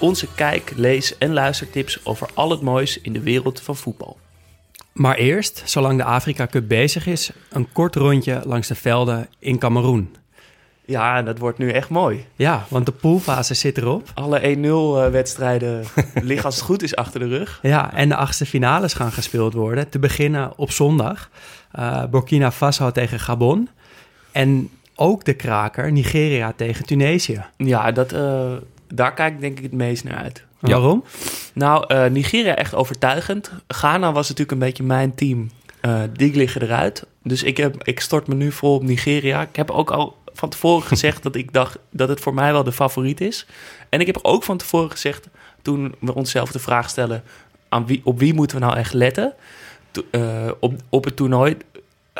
Onze kijk, lees en luistertips over al het moois in de wereld van voetbal. Maar eerst, zolang de Afrika Cup bezig is, een kort rondje langs de velden in Cameroen. Ja, dat wordt nu echt mooi. Ja, want de poolfase zit erop. Alle 1-0 wedstrijden liggen als het goed is achter de rug. Ja, en de achtste finales gaan gespeeld worden. Te beginnen op zondag. Uh, Burkina Faso tegen Gabon. En ook de kraker Nigeria tegen Tunesië. Ja, dat, uh, daar kijk ik denk ik het meest naar uit. Waarom? Nou, uh, Nigeria echt overtuigend. Ghana was natuurlijk een beetje mijn team. Uh, die liggen eruit. Dus ik, heb, ik stort me nu vol op Nigeria. Ik heb ook al van tevoren gezegd dat ik dacht dat het voor mij wel de favoriet is. En ik heb ook van tevoren gezegd, toen we onszelf de vraag stellen... Aan wie, op wie moeten we nou echt letten? Uh, op, op het toernooi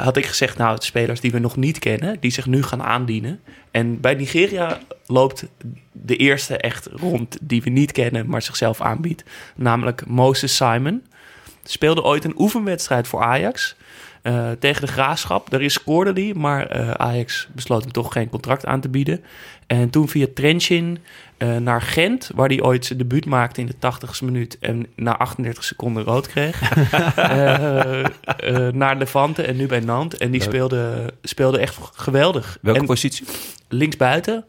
had ik gezegd, nou, de spelers die we nog niet kennen, die zich nu gaan aandienen. En bij Nigeria loopt de eerste echt rond die we niet kennen, maar zichzelf aanbiedt. Namelijk Moses Simon. Speelde ooit een oefenwedstrijd voor Ajax. Uh, tegen de graafschap. Daarin scoorde hij, maar uh, Ajax besloot hem toch geen contract aan te bieden. En toen via Trenchin uh, naar Gent, waar hij ooit zijn debuut maakte in de 80ste minuut en na 38 seconden rood kreeg. naar Levante en nu bij Nantes. En die speelde, speelde echt geweldig. Welke en positie? Linksbuiten.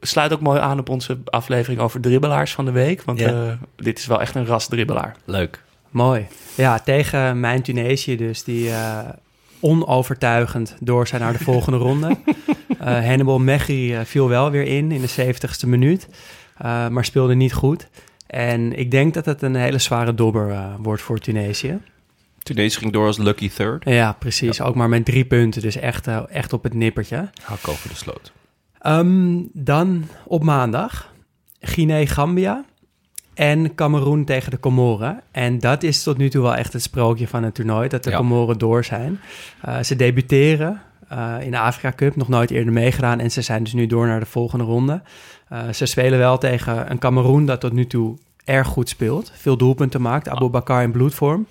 sluit ook mooi aan op onze aflevering over dribbelaars van de week. Want ja. dit is wel echt een ras dribbelaar. Leuk. Mooi. Ja, tegen mijn Tunesië dus, die uh, onovertuigend door zijn naar de volgende ronde. Uh, Hannibal Mechri uh, viel wel weer in, in de 70ste minuut, maar speelde niet goed. En ik denk dat het een hele zware dobber wordt voor Tunesië. Tunesië ging door als lucky third. Ja, precies. Ja. Ook maar met drie punten, dus echt, echt op het nippertje. Hak over de sloot. Um, dan op maandag, Guinea-Gambia en Cameroen tegen de Comoren. En dat is tot nu toe wel echt het sprookje van het toernooi, dat de ja. Comoren door zijn. Uh, ze debuteren uh, in de Afrika Cup, nog nooit eerder meegedaan. En ze zijn dus nu door naar de volgende ronde. Uh, ze spelen wel tegen een Cameroen dat tot nu toe erg goed speelt. Veel doelpunten maakt. Abu Bakar in bloedvorm.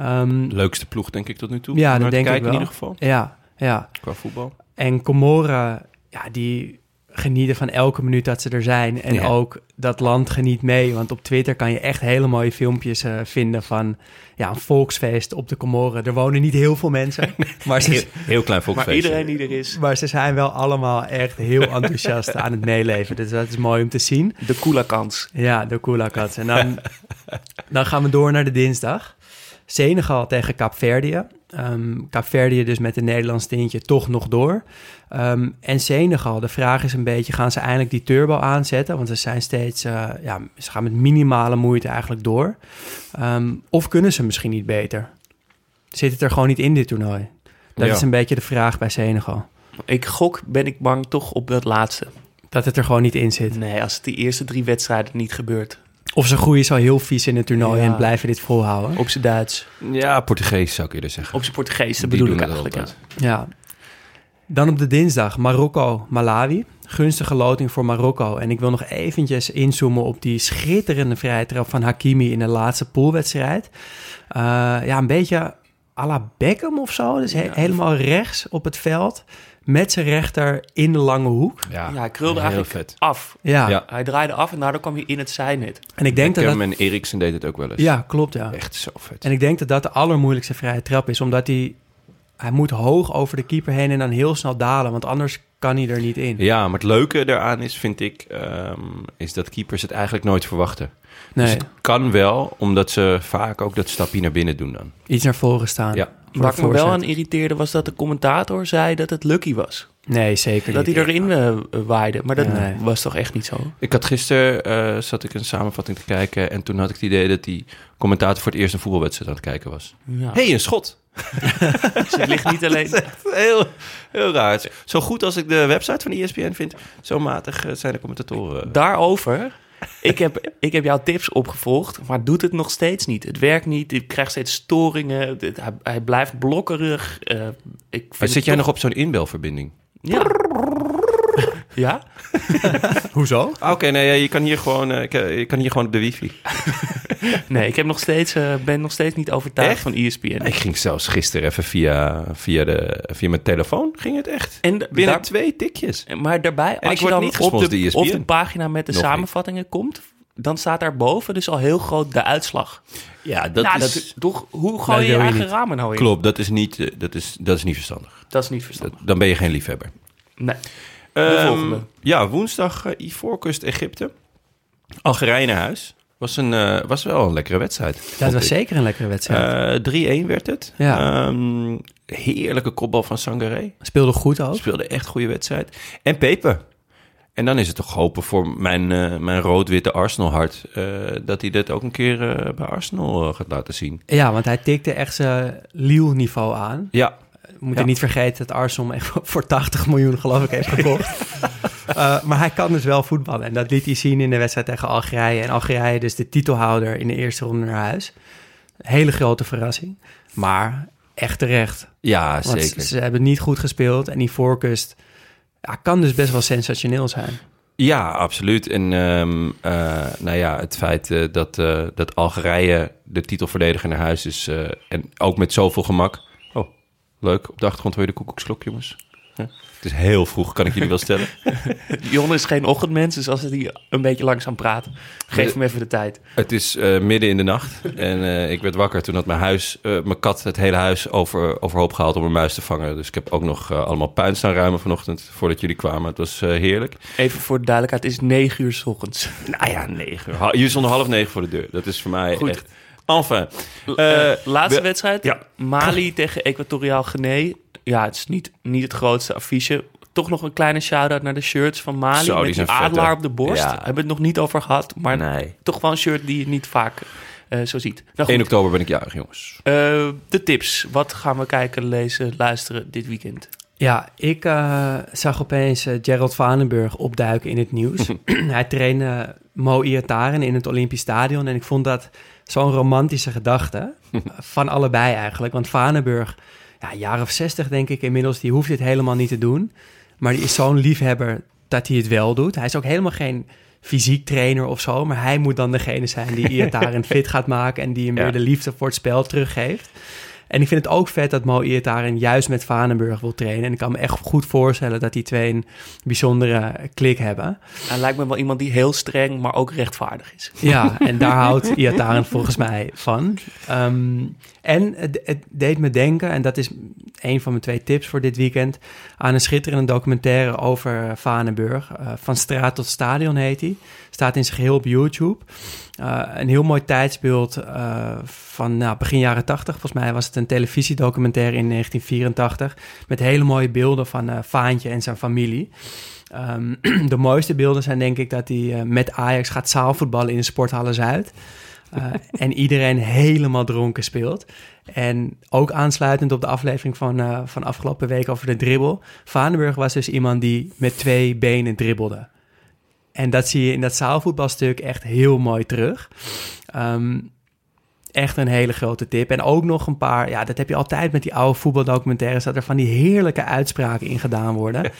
Um, Leukste ploeg denk ik tot nu toe. Ja, dat denk kijken, ik wel. in ieder geval. Ja, ja. Qua voetbal. En Comoren, ja, die genieten van elke minuut dat ze er zijn. En ja. ook dat land geniet mee. Want op Twitter kan je echt hele mooie filmpjes uh, vinden van ja, een volksfeest op de Comoren. Er wonen niet heel veel mensen. Maar ze, heel, heel klein volksfeest. Maar iedereen die er is. Maar ze zijn wel allemaal echt heel enthousiast aan het meeleven. Dus dat is mooi om te zien. De Koelakans. Ja, de Koelakans. En dan, dan gaan we door naar de dinsdag. Senegal tegen Kaapverdië. Um, Kaapverdië dus met een Nederlands tintje toch nog door. Um, en Senegal, de vraag is een beetje, gaan ze eindelijk die turbo aanzetten? Want ze zijn steeds, uh, ja, ze gaan met minimale moeite eigenlijk door. Um, of kunnen ze misschien niet beter? Zit het er gewoon niet in dit toernooi? Dat ja. is een beetje de vraag bij Senegal. Ik gok, ben ik bang toch op dat laatste. Dat het er gewoon niet in zit? Nee, als het die eerste drie wedstrijden niet gebeurt. Of ze groeien zo heel vies in het toernooi ja. en blijven dit volhouden. Op zijn Duits. Ja, Portugees zou ik eerder zeggen. Op zijn Portugees, dat bedoel ik eigenlijk. Ja. ja. Dan op de dinsdag Marokko-Malawi. Gunstige loting voor Marokko. En ik wil nog eventjes inzoomen op die schitterende vrije trap van Hakimi in de laatste poolwedstrijd. Uh, ja, een beetje à la Beckham of zo. Dus he helemaal rechts op het veld met zijn rechter in de lange hoek. Ja, ja hij krulde eigenlijk vet. af. Ja. ja. Hij draaide af en daardoor kwam hij in het zijnet. En ik denk dat dat... en Eriksen deed het ook wel eens. Ja, klopt, ja. Echt zo vet. En ik denk dat dat de allermoeilijkste vrije trap is, omdat hij... Hij moet hoog over de keeper heen en dan heel snel dalen, want anders kan hij er niet in. Ja, maar het leuke daaraan is, vind ik, um, is dat keepers het eigenlijk nooit verwachten. Nee. Dus het kan wel, omdat ze vaak ook dat stapje naar binnen doen dan. Iets naar voren staan. Ja. Ik me wel aan irriteerde was dat de commentator zei dat het lucky was. Nee, zeker dat niet. hij erin uh, waaide, maar dat nee. was toch echt niet zo? Ik had gisteren, uh, zat ik een samenvatting te kijken en toen had ik het idee dat die commentator voor het eerst een voetbalwedstrijd aan het kijken was. Ja. hey, een schot! Dus het ligt niet alleen... Dat is echt heel, heel raar. Zo goed als ik de website van ESPN vind, zo matig zijn de commentatoren. Daarover ik, heb, ik heb jouw tips opgevolgd, maar doet het nog steeds niet. Het werkt niet, ik krijg steeds storingen, het- hij, hij blijft blokkerig. eh, ik zit jij nog op zo'n inbelverbinding? Ja. Ja? Hoezo? Ah, Oké, nee, je kan hier gewoon, ik, je kan hier gewoon op de wifi. Nee, ik heb nog steeds, eh, ben nog steeds niet overtuigd Echt? van E ESPN. Ik ging zelfs gisteren even via, via, de, via mijn telefoon, ging het echt. En Binnen daar- twee tikjes. Maar daarbij, als ik je dan niet op de, op de pagina met de Nog niet. samenvattingen komt, dan staat daarboven dus al heel groot de uitslag. Ja, dat nou, is... dat toch, hoe gooi je je eigen niet. ramen nou in? Klopt, dat is niet, dat is, dat is niet verstandig. Dat is niet Dat, verstandig. dan ben je geen liefhebber. Nee. Ehm, volgende. Ja, woensdag uh, Ivoorkust Egypte. Algerije naar huis. Was, een, eh, was wel een lekkere wedstrijd. Dat was ik. zeker een lekkere wedstrijd. Eh, 3-1 werd het. Ja. Ehm, heerlijke kopbal van Sangaré. Speelde goed ook. Speelde echt goede wedstrijd. En Pepe. En dan is het toch hopen voor mijn, eh, mijn rood-witte Arsenal-hart... eh, dat hij dit ook een keer eh, bij Arsenal eh, gaat laten zien. Ja, want hij tikte echt zijn Lille-niveau aan. Ja, moeten Ja. niet vergeten dat Arsenal hem echt voor 80 miljoen geloof ik heeft gekocht. Eh, maar hij kan dus wel voetballen. En dat liet hij zien in de wedstrijd tegen Algerije. En Algerije dus de titelhouder in de eerste ronde naar huis. Hele grote verrassing. Maar echt terecht. ja Want zeker. ze hebben niet goed gespeeld. En die voorkust ja, kan dus best wel sensationeel zijn. Ja, absoluut. En ehm, eh, nou ja, het feit eh, dat, dat Algerije de titelverdediger naar huis is... en ook met zoveel gemak... Leuk. Op de achtergrond hoor je de koekoeksklok, jongens. Het is heel vroeg, kan ik jullie wel stellen. Jon is geen ochtendmens, dus als hij een beetje langzaam praat, geef hem even de tijd. Het is eh, midden in de nacht en eh, ik werd wakker toen had mijn huis, eh, mijn kat het hele huis over, overhoop gehaald om een muis te vangen. Dus ik heb ook nog allemaal puin staan ruimen vanochtend voordat jullie kwamen. Het was heerlijk. Even voor de duidelijkheid, het is negen uur s ochtends. Nou ja, negen uur. Jullie stonden half negen voor de deur. Dat is voor mij Goed. echt... Enfin. Eh, laatste we- wedstrijd, Ja. Mali tegen Equatoriaal Guinea. Ja, het is niet, niet het grootste affiche. Toch nog een kleine shout-out naar de shirts van Mali. Zo, met die adelaar op de borst. Ja. Hebben we het nog niet over gehad, maar Nee. toch wel een shirt die je niet vaak eh, zo ziet. Nou 1 goed, oktober ben ik jarig, jongens. eh, de tips. Wat gaan we kijken, lezen, luisteren dit weekend? Ja, ik eh, zag opeens eh, Gerald Vanenburg opduiken in het nieuws. Hij trainde Mo Iataren in het Olympisch Stadion. En ik vond dat zo'n romantische gedachte. van allebei eigenlijk. Want Vanenburg, ja, jaar of zestig denk ik inmiddels, die hoeft dit helemaal niet te doen. Maar die is zo'n liefhebber dat hij het wel doet. Hij is ook helemaal geen fysiek trainer of zo. Maar hij moet dan degene zijn die Iataren fit gaat maken. En die hem Ja. weer de liefde voor het spel teruggeeft. En ik vind het ook vet dat Mo Iataren juist met Vanenburg wil trainen. En ik kan me echt goed voorstellen dat die twee een bijzondere klik hebben. Hij lijkt me wel iemand die heel streng, maar ook rechtvaardig is. Ja, en daar houdt Iataren volgens mij van. Ehm, en het, het deed me denken, en dat is een van mijn twee tips voor dit weekend... aan een schitterende documentaire over Vanenburg. Eh, van straat tot stadion heet hij. Staat in zijn geheel op YouTube. Eh, een heel mooi tijdsbeeld eh, van nou, begin jaren 80. Volgens mij was het een televisiedocumentaire in 1984... met hele mooie beelden van eh Vaantje en zijn familie... Ehm, de mooiste beelden zijn denk ik dat hij eh, met Ajax gaat zaalvoetballen in de Sporthallen Zuid. Eh, en iedereen helemaal dronken speelt. En ook aansluitend op de aflevering van, eh, van afgelopen week over de dribbel. Vaneburg was dus iemand die met twee benen dribbelde. En dat zie je in dat zaalvoetbalstuk echt heel mooi terug. Ehm, echt een hele grote tip. En ook nog een paar, ja, dat heb je altijd met die oude voetbaldocumentaires, dat er van die heerlijke uitspraken in gedaan worden.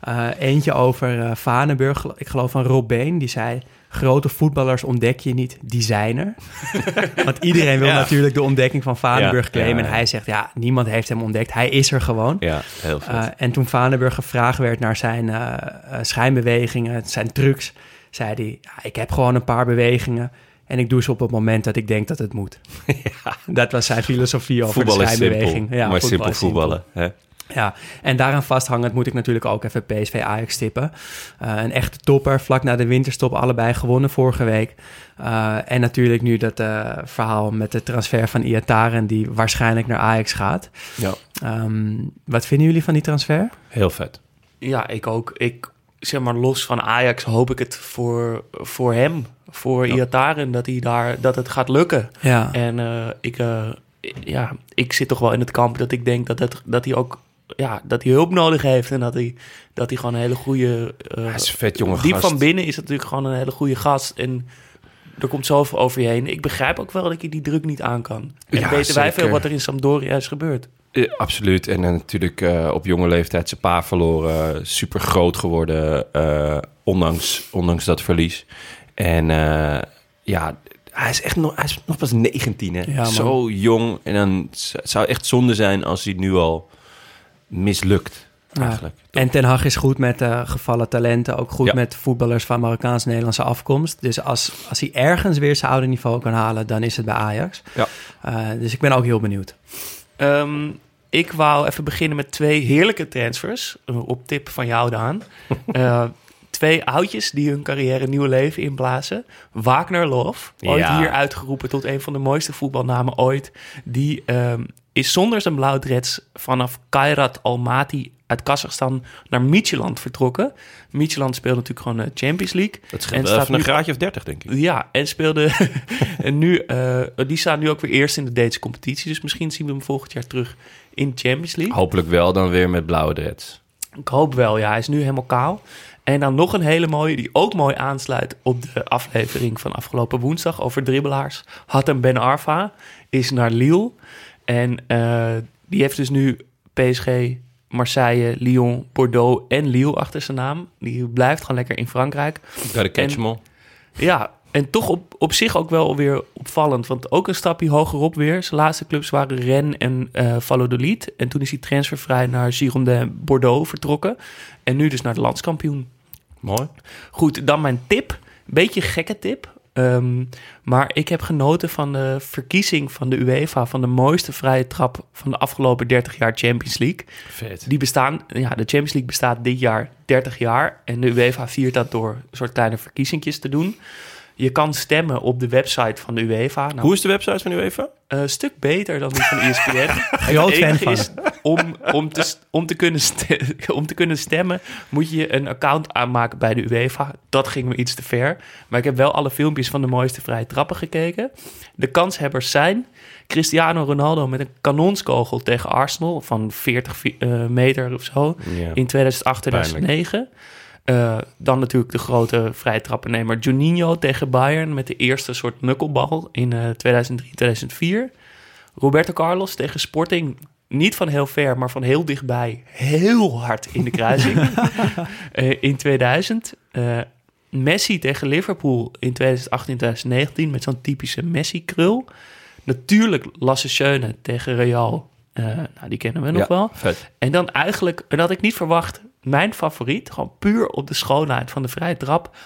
Eh, eentje over eh Vanenburg, ik geloof van Rob Been, die zei... Grote voetballers ontdek je niet, designer. Want iedereen wil Ja. natuurlijk de ontdekking van Vanenburg claimen. En hij zegt, ja, niemand heeft hem ontdekt. Hij is er gewoon. Ja, heel. Uh, en toen Vanenburg gevraagd werd naar zijn uh, uh, schijnbewegingen, zijn trucs, zei hij: ja, Ik heb gewoon een paar bewegingen en ik doe ze op het moment dat ik denk dat het moet. Ja. Dat was zijn filosofie over Voetbal de schijnbeweging. Simpel, ja, maar simpel voetballen. Hè? Ja, en daaraan vasthangend moet ik natuurlijk ook even PSV Ajax tippen. Uh, een echte topper, vlak na de winterstop allebei gewonnen vorige week. Uh, en natuurlijk nu dat uh, verhaal met de transfer van Iataren... die waarschijnlijk naar Ajax gaat. Ja. Um, wat vinden jullie van die transfer? Heel vet. Ja, ik ook. Ik zeg maar los van Ajax hoop ik het voor, voor hem, voor ja. Iataren, dat hij daar dat het gaat lukken. Ja. En ik, ja, ik zit toch wel in het kamp dat ik denk dat, het, dat hij ook ja, dat hij hulp nodig heeft en dat hij, dat hij gewoon een hele goede... eh, Hij is een vet jonge diep gast. van binnen is natuurlijk gewoon een hele goede gast. En er komt zoveel over je heen. Ik begrijp ook wel dat je die druk niet aan kan. En Ja, weten wij veel wat er in Sampdoria is gebeurd. Eh, absoluut. En dan natuurlijk eh, op jonge leeftijd zijn pa verloren. Super groot geworden, eh, ondanks, ondanks dat verlies. En eh, ja, hij is echt nog, hij is nog pas 19, hè? Ja. Zo jong. En dan zou het echt zonde zijn als hij nu al mislukt, Ja. eigenlijk. En Ten Hag is goed met eh, gevallen talenten. Ook goed Ja. met voetballers van Marokkaans-Nederlandse afkomst. Dus als, als hij ergens weer zijn oude niveau kan halen, dan is het bij Ajax. Ja. Eh, dus ik ben ook heel benieuwd. Ehm, ik wou even beginnen met twee heerlijke transfers. eh, op tip van jou, Daan. Eh, twee oudjes die hun carrière nieuw leven inblazen. Wagner Love, ooit Ja. hier uitgeroepen tot een van de mooiste voetbalnamen ooit. Die ehm, is zonder zijn blauwdreds vanaf Kairat Almaty uit Kazachstan naar Midtjylland vertrokken. Midtjylland speelt natuurlijk gewoon de Champions League. Dat En scheelt staat even een nu- graadje of 30, denk ik. Ja, en speelde. en nu, eh, die staan nu ook weer eerst in de Deense competitie. Dus misschien zien we hem volgend jaar terug in de Champions League. Hopelijk wel dan weer met blauwe dreads. Ik hoop wel, ja. Hij is nu helemaal kaal. En dan nog een hele mooie, die ook mooi aansluit op de aflevering van afgelopen woensdag over dribbelaars. Hatem Ben Arfa is naar Lille. En eh, die heeft dus nu PSG, Marseille, Lyon, Bordeaux en Lille achter zijn naam. Die blijft gewoon lekker in Frankrijk. Gotta catch En-. Ja, en toch op, op zich ook wel weer opvallend. Want ook een stapje hogerop weer. Zijn laatste clubs waren Rennes en eh Valladolid. En toen is hij transfervrij naar Girondin Bordeaux vertrokken. En nu dus naar de landskampioen. Mooi. Goed, dan mijn tip. Beetje gekke tip. Ehm, maar ik heb genoten van de verkiezing van de UEFA... van de mooiste vrije trap van de afgelopen 30 jaar Champions League. Vet. Die bestaan, ja, de Champions League bestaat dit jaar 30 jaar. En de UEFA viert dat door een soort kleine verkiezingjes te doen. Je kan stemmen op de website van de UEFA. Nou, Hoe is de website van UEFA? een stuk beter dan die van ESPN. Groot Het fan van. is, om, om, te, om, te kunnen om te kunnen stemmen, moet je een account aanmaken bij de UEFA. Dat ging me iets te ver. Maar ik heb wel alle filmpjes van de mooiste vrije trappen gekeken. De kanshebbers zijn Cristiano Ronaldo met een kanonskogel tegen Arsenal van 40 vi- eh, meter of zo Ja. in 2008, 2009. Eh, dan natuurlijk de grote vrije trappennemer Juninho tegen Bayern met de eerste soort knucklebal in eh 2003, 2004. Roberto Carlos tegen Sporting, niet van heel ver, maar van heel dichtbij, heel hard in de kruising Eh, in 2000. Eh, Messi tegen Liverpool in 2018, 2019 met zo'n typische Messi-krul. Natuurlijk Lasse Schöne tegen Real. Eh, nou, die kennen we nog Ja, wel. Vet. En dan eigenlijk, en dat ik niet verwacht, mijn favoriet, gewoon puur op de schoonheid van de vrije trap.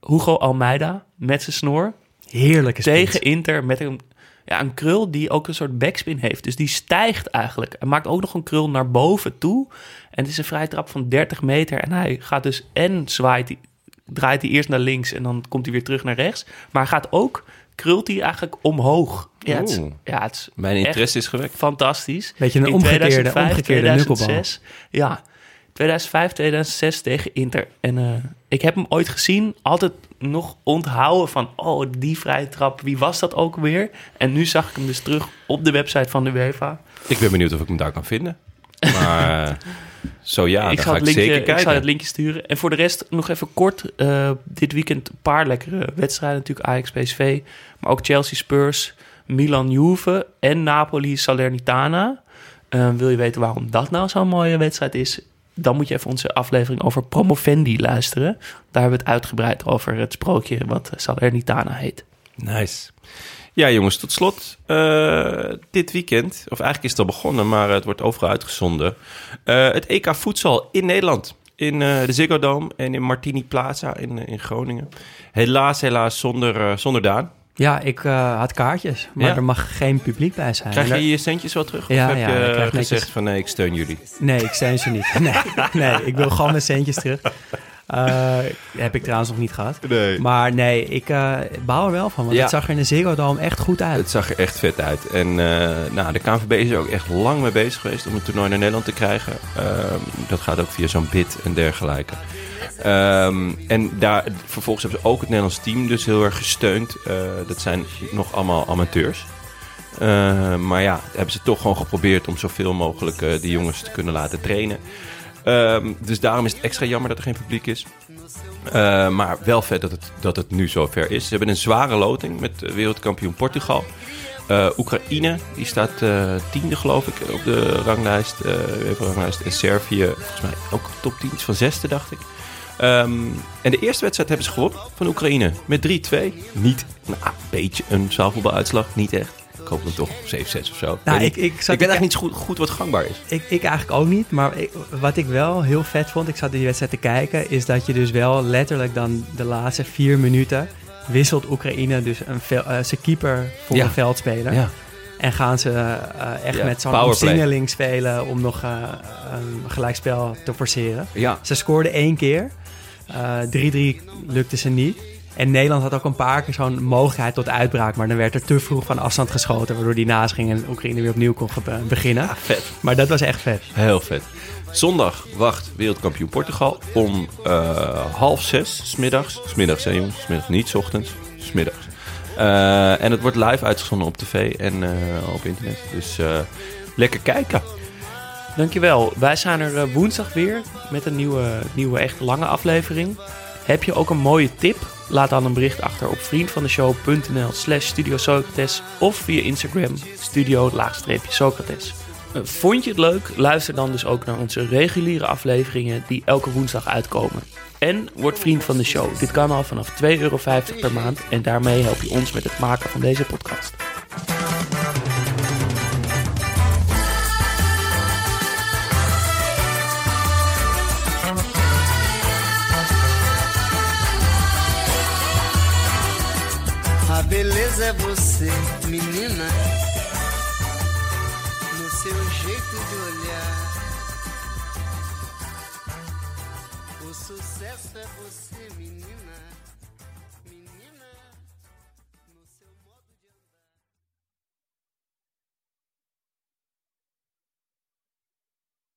Hugo Almeida met zijn snor Heerlijke spits. tegen Inter met een, ja, een krul die ook een soort backspin heeft. Dus die stijgt eigenlijk. En maakt ook nog een krul naar boven toe. En het is een vrije trap van 30 meter. En hij gaat dus en zwaait, hij- draait hij eerst naar links en dan komt hij weer terug naar rechts. Maar hij gaat ook, krult hij eigenlijk omhoog. Ja, het ja, het is Mijn interesse is gewekt. fantastisch. Beetje een In omgekeerde, 2005, omgekeerde knuckelbal. 2006. Ja, 2005, 2006 tegen Inter. En eh, ik heb hem ooit gezien, altijd nog onthouden van... oh, die vrije trap, wie was dat ook weer? En nu zag ik hem dus terug op de website van de UEFA. Ik ben benieuwd of ik hem daar kan vinden. Maar eh, zo ja, ik, dan ga het ik linkje, zeker ik zal kijken. het linkje sturen. En voor de rest nog even kort. eh, dit weekend een paar lekkere wedstrijden. Natuurlijk Ajax, PSV. Maar ook Chelsea, Spurs, Milan, Juve en Napoli, Salernitana. Wil je weten waarom dat nou zo'n mooie wedstrijd is? Dan moet je even onze aflevering over Promovendi luisteren. Daar hebben we het uitgebreid over het sprookje wat Salernitana heet. Nice. Ja, jongens, tot slot. eh, dit weekend, of eigenlijk is het al begonnen, maar het wordt overal uitgezonden. Eh, het EK voedsel in Nederland. In eh, de Ziggo Dome en in Martini Plaza in, eh, in Groningen. Helaas, helaas zonder, eh, zonder Daan. Ja, ik eh, had kaartjes, maar Ja? er mag geen publiek bij zijn. Krijg je je centjes wel terug? Ja, of heb ja, je eh, netjes- gezegd van nee, ik steun jullie? Nee, ik steun ze niet. Nee, nee ik wil gewoon mijn centjes terug. Eh, heb ik trouwens nog niet gehad. Nee. Maar nee, ik eh baal er wel van, want Ja. het zag er in de Ziggo Dome echt goed uit. Het zag er echt vet uit. En eh, nou, de KNVB is er ook echt lang mee bezig geweest om het toernooi naar Nederland te krijgen. Ehm, dat gaat ook via zo'n bid en dergelijke. Ehm, en daar, vervolgens hebben ze ook het Nederlands team dus heel erg gesteund. Dat zijn nog allemaal amateurs. Maar ja, hebben ze toch gewoon geprobeerd om zoveel mogelijk uh, die jongens te kunnen laten trainen. Ehm, dus daarom is het extra jammer dat er geen publiek is. Uh, maar wel vet dat het, dat het nu zover is. Ze hebben een zware loting met wereldkampioen Portugal. Uh, Oekraïne, die staat uh, tiende geloof ik op de ranglijst. Uh, ranglijst. En Servië, volgens mij ook top 10, iets van zesde dacht ik. Um, en de eerste wedstrijd hebben ze gewonnen van Oekraïne met 3-2. Niet nou, een beetje een zaalvoetbaluitslag, niet echt. Ik hoop dan toch 7-6 of zo. Nou, ik, ik, ik, ik weet eigenlijk niet goed, goed wat gangbaar is. Ik, ik eigenlijk ook niet. Maar wat ik wel heel vet vond, ik zat die wedstrijd te kijken, is dat je dus wel letterlijk dan de laatste vier minuten wisselt Oekraïne dus een uh, zijn keeper voor Ja. een veldspeler. Ja. En gaan ze uh, echt Ja, met zo'n omsingeling spelen om nog uh, een gelijkspel te forceren. Ze scoorden één keer. Uh, 3-3 lukte ze niet. En Nederland had ook een paar keer zo'n mogelijkheid tot uitbraak. Maar dan werd er te vroeg van afstand geschoten. Waardoor die naast ging en Oekraïne weer opnieuw kon beginnen. vet. Maar dat was echt vet. Heel vet. Zondag wacht wereldkampioen Portugal om uh, half zes smiddags. Smiddags hè jongens, smiddags niet 's ochtends, smiddags. Uh, en het wordt live uitgezonden op tv en uh, op internet. Dus uh, lekker kijken. Dankjewel. Wij zijn er woensdag weer met een nieuwe, nieuwe echt lange aflevering. Heb je ook een mooie tip? Laat dan een bericht achter op vriendvandeshow.nl slash Studio Socrates of via Instagram studio-socrates. Uh, vond je het leuk? Luister dan dus ook naar onze reguliere afleveringen die elke woensdag uitkomen. En word vriend van de show. Dit kan al vanaf 2,50 euro per maand en daarmee help je ons met het maken van deze podcast. Beleza é você, menina. No seu jeito de olhar. O sucesso é você, menina.